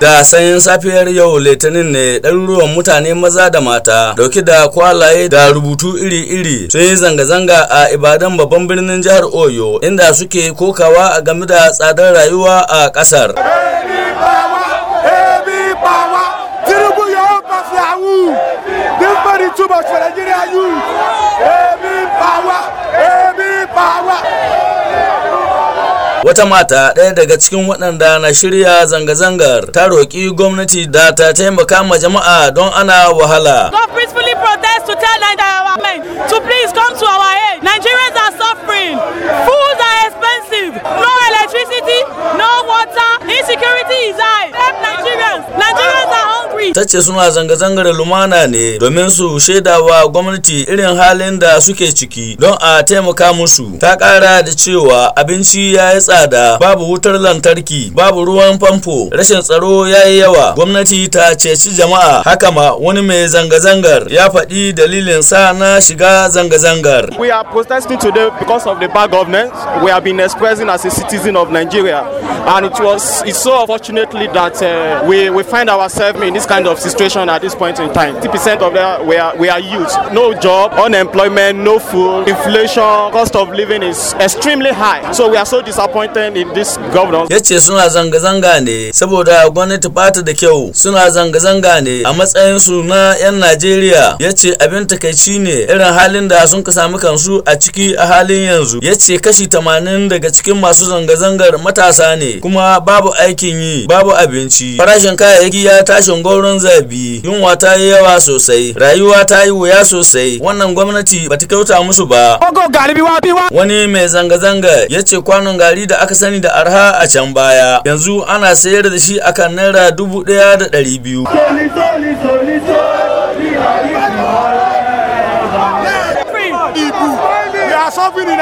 Da sanyin safiyar yau litinin ne ɗaruruwan mutane maza da mata ɗauke da kwalaye da rubutu iri-iri sun yi zanga-zanga a Ibadan babban birnin jihar Oyo inda suke kokawa a game da tsadar rayuwa a ƙasar. Wata mata ɗaya daga cikin waɗanda na shirya zanga-zangar ta roƙi gwamnati da ta taimaka ma jama'a don ana wahala. To please come to our aid. Nigerians are suffering. Foods are expensive. No electricity, no water. Insecurity is high. Help Nigerians. Nigerians hungry. Ta ce suna zanga-zangar lumana ne domin su shaidawa gwamnati irin halin da suke ciki don a taimaka musu. Ta ƙara da cewa abinci ya yi tsada, babu wutar lantarki, babu ruwan famfo, rashin tsaro ya yi yawa. Gwamnati ta ceci jama'a. Haka ma wani mai zanga-zangar ya faɗi dalilin sa na shiga zanga-zangar. We are protesting today because of the bad governance we have been expressing as a citizen of Nigeria. And it was it's so unfortunately that uh, we, we find ourselves in this kind of situation at this point in time. 50% of that we are, youth. No job, unemployment, no food, inflation, cost of living is extremely high. So we are so disappointed in this governance. Ya ce suna zanga-zanga ne saboda gwamnati bata da kyau suna zanga-zanga ne a matsayinsu na 'yan Najeriya ya ce abin takaici ne irin halin da sun ka kansu a ciki a halin yanzu ya ce kashi 80 daga cikin masu zanga-zangar matasa ne kuma babu aikin yi babu abinci farashin kayayyaki ya tashin gauron zabi yunwa ta yi yawa sosai rayuwa ta yi wuya sosai. Wannan gwamnati bata kyauta musu ba. Wani mai zanga-zanga ya ce kwanon gari da aka sani da arha a can baya. Yanzu ana sayar da shi akan naira dubu ɗaya da ɗari biyu.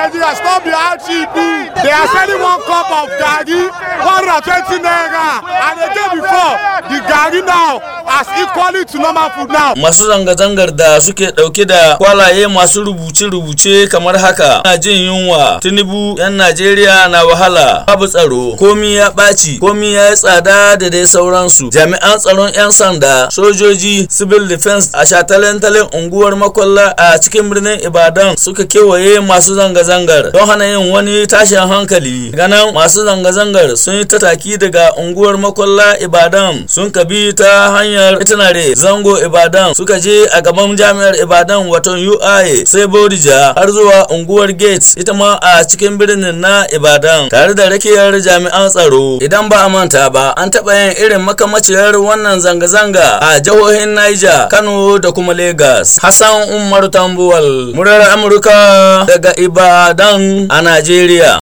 Nigeria. Stop the hardship. They are selling one cup of Gagi, 120 naira. And the day before, the Gagi now as equally to normal food now. Masu zanga-zangar da suke ɗauke da kwalaye masu rubuce-rubuce kamar haka. Na jin yunwa, Tinubu 'yan Najeriya na wahala, babu tsaro, komi ya ɓaci, komi ya yi tsada da dai sauransu. Jami'an tsaron 'yan sanda, sojoji, civil defense a shataletalen unguwar makwalla a cikin birnin Ibadan suka kewaye masu zanga-zangar don hana yin wani tashin hankali ganan masu zanga-zangar sun yi tataki daga unguwar makwalla ibadan sun kabi ta hanyar itinare zango ibadan suka je a gaban jami'ar ibadan watan uae sai bodija har zuwa unguwar gates ita ma a cikin birnin na ibadan tare da rakiyar jami'an tsaro idan ba a manta ba an taɓa yin irin makamaciyar wannan zanga-zanga a jihohin niger kano da kuma lagos hassan umar tambuwal murar amurka daga Ibadan a Najeriya.